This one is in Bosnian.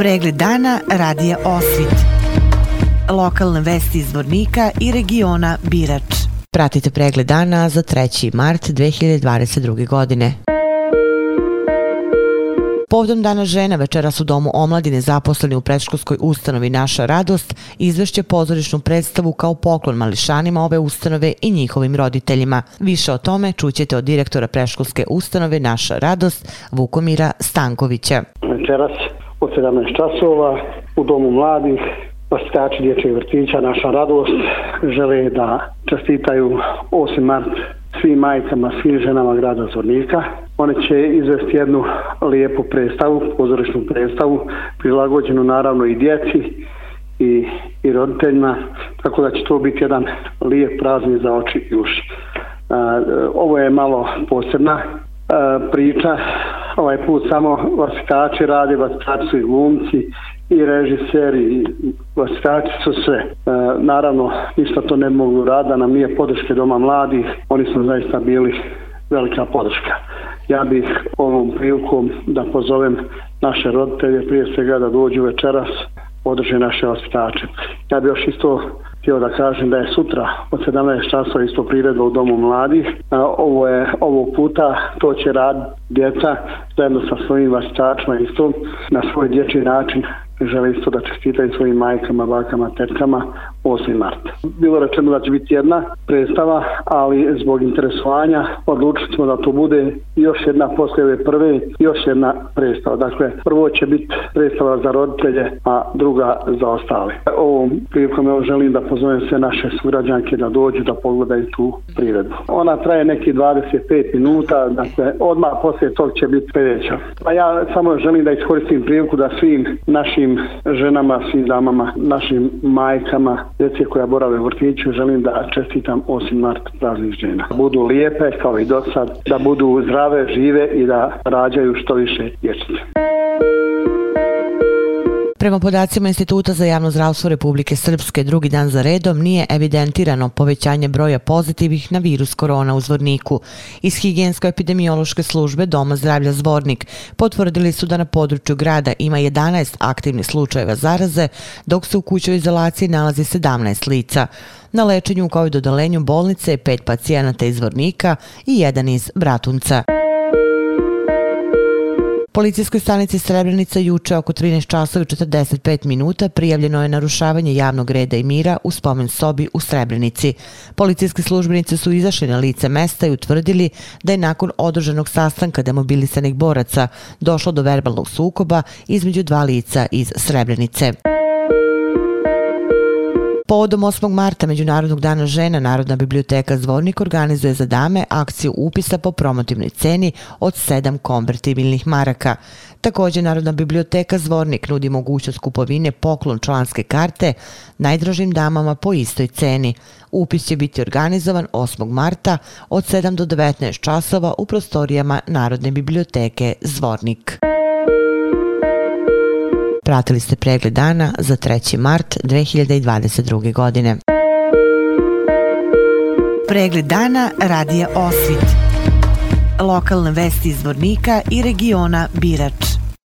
Pregled dana radija Osvit. Lokalne vesti iz Vornika i regiona Birač. Pratite pregled dana za 3. mart 2022. godine. Povodom dana žena večeras u Domu omladine zaposleni u predškolskoj ustanovi Naša radost izvešće pozorišnu predstavu kao poklon mališanima ove ustanove i njihovim roditeljima. Više o tome čućete od direktora predškolske ustanove Naša radost Vukomira Stankovića. Večeras od 17 časova u Domu mladih Vaspitači dječjeg vrtića Naša radost žele da čestitaju 8. mart svim majicama, svim ženama grada Zornika. One će izvesti jednu lijepu predstavu, pozorišnu predstavu, prilagođenu naravno i djeci i, i roditeljima, tako da će to biti jedan lijep praznik za oči i uši. E, ovo je malo posebna e, priča, ovaj put samo vasikači radi, vasikači su i glumci i režiseri i vasikači su sve. E, naravno, ništa to ne mogu rada, nam nije podrške doma mladih, oni su zaista bili velika podrška. Ja bih ovom prilikom da pozovem naše roditelje prije svega da dođu večeras podrže naše vaspitače. Ja bih još isto htio da kažem da je sutra od 17 časova isto priredba u Domu mladih. Ovo je ovog puta, to će rad djeca zajedno sa svojim vasitačima isto na svoj dječji način žele isto da čestitaju svojim majkama, bakama, tetkama 8. marta. Bilo rečeno da će biti jedna predstava, ali zbog interesovanja odlučili smo da to bude još jedna poslije ove prve, još jedna predstava. Dakle, prvo će biti predstava za roditelje, a druga za ostale. Ovom prilikom evo želim da pozovem sve naše sugrađanke da dođu da pogledaju tu priredbu. Ona traje neki 25 minuta, dakle, odmah poslije tog će biti sljedeća. A ja samo želim da iskoristim priliku da svim našim ženama, svim damama, našim majkama, djece koja borave u vrtiću, želim da čestitam 8. mart praznih žena. Da budu lijepe kao i do sad, da budu zdrave, žive i da rađaju što više dječice. Prema podacima Instituta za javno zdravstvo Republike Srpske, drugi dan za redom nije evidentirano povećanje broja pozitivih na virus korona u Zvorniku. Iz higijensko-epidemiološke službe Doma zdravlja Zvornik potvrdili su da na području grada ima 11 aktivnih slučajeva zaraze, dok se u kućoj izolaciji nalazi 17 lica. Na lečenju u COVID-odalenju bolnice je pet pacijenata iz Zvornika i jedan iz Bratunca. Policijskoj stanici Srebrenica juče oko 13 časova i 45 minuta prijavljeno je narušavanje javnog reda i mira u spomen sobi u Srebrenici. Policijski službenici su izašli na lice mesta i utvrdili da je nakon održanog sastanka demobilisanih boraca došlo do verbalnog sukoba između dva lica iz Srebrenice. Povodom 8. marta Međunarodnog dana žena Narodna biblioteka Zvornik organizuje za dame akciju upisa po promotivnoj ceni od 7 konvertibilnih maraka. Također Narodna biblioteka Zvornik nudi mogućnost kupovine poklon članske karte najdražim damama po istoj ceni. Upis će biti organizovan 8. marta od 7 do 19 časova u prostorijama Narodne biblioteke Zvornik. Pratili ste pregled dana za 3. mart 2022. godine. Pregled dana radija Osvit. Lokalne vesti iz Vornika i regiona Birač.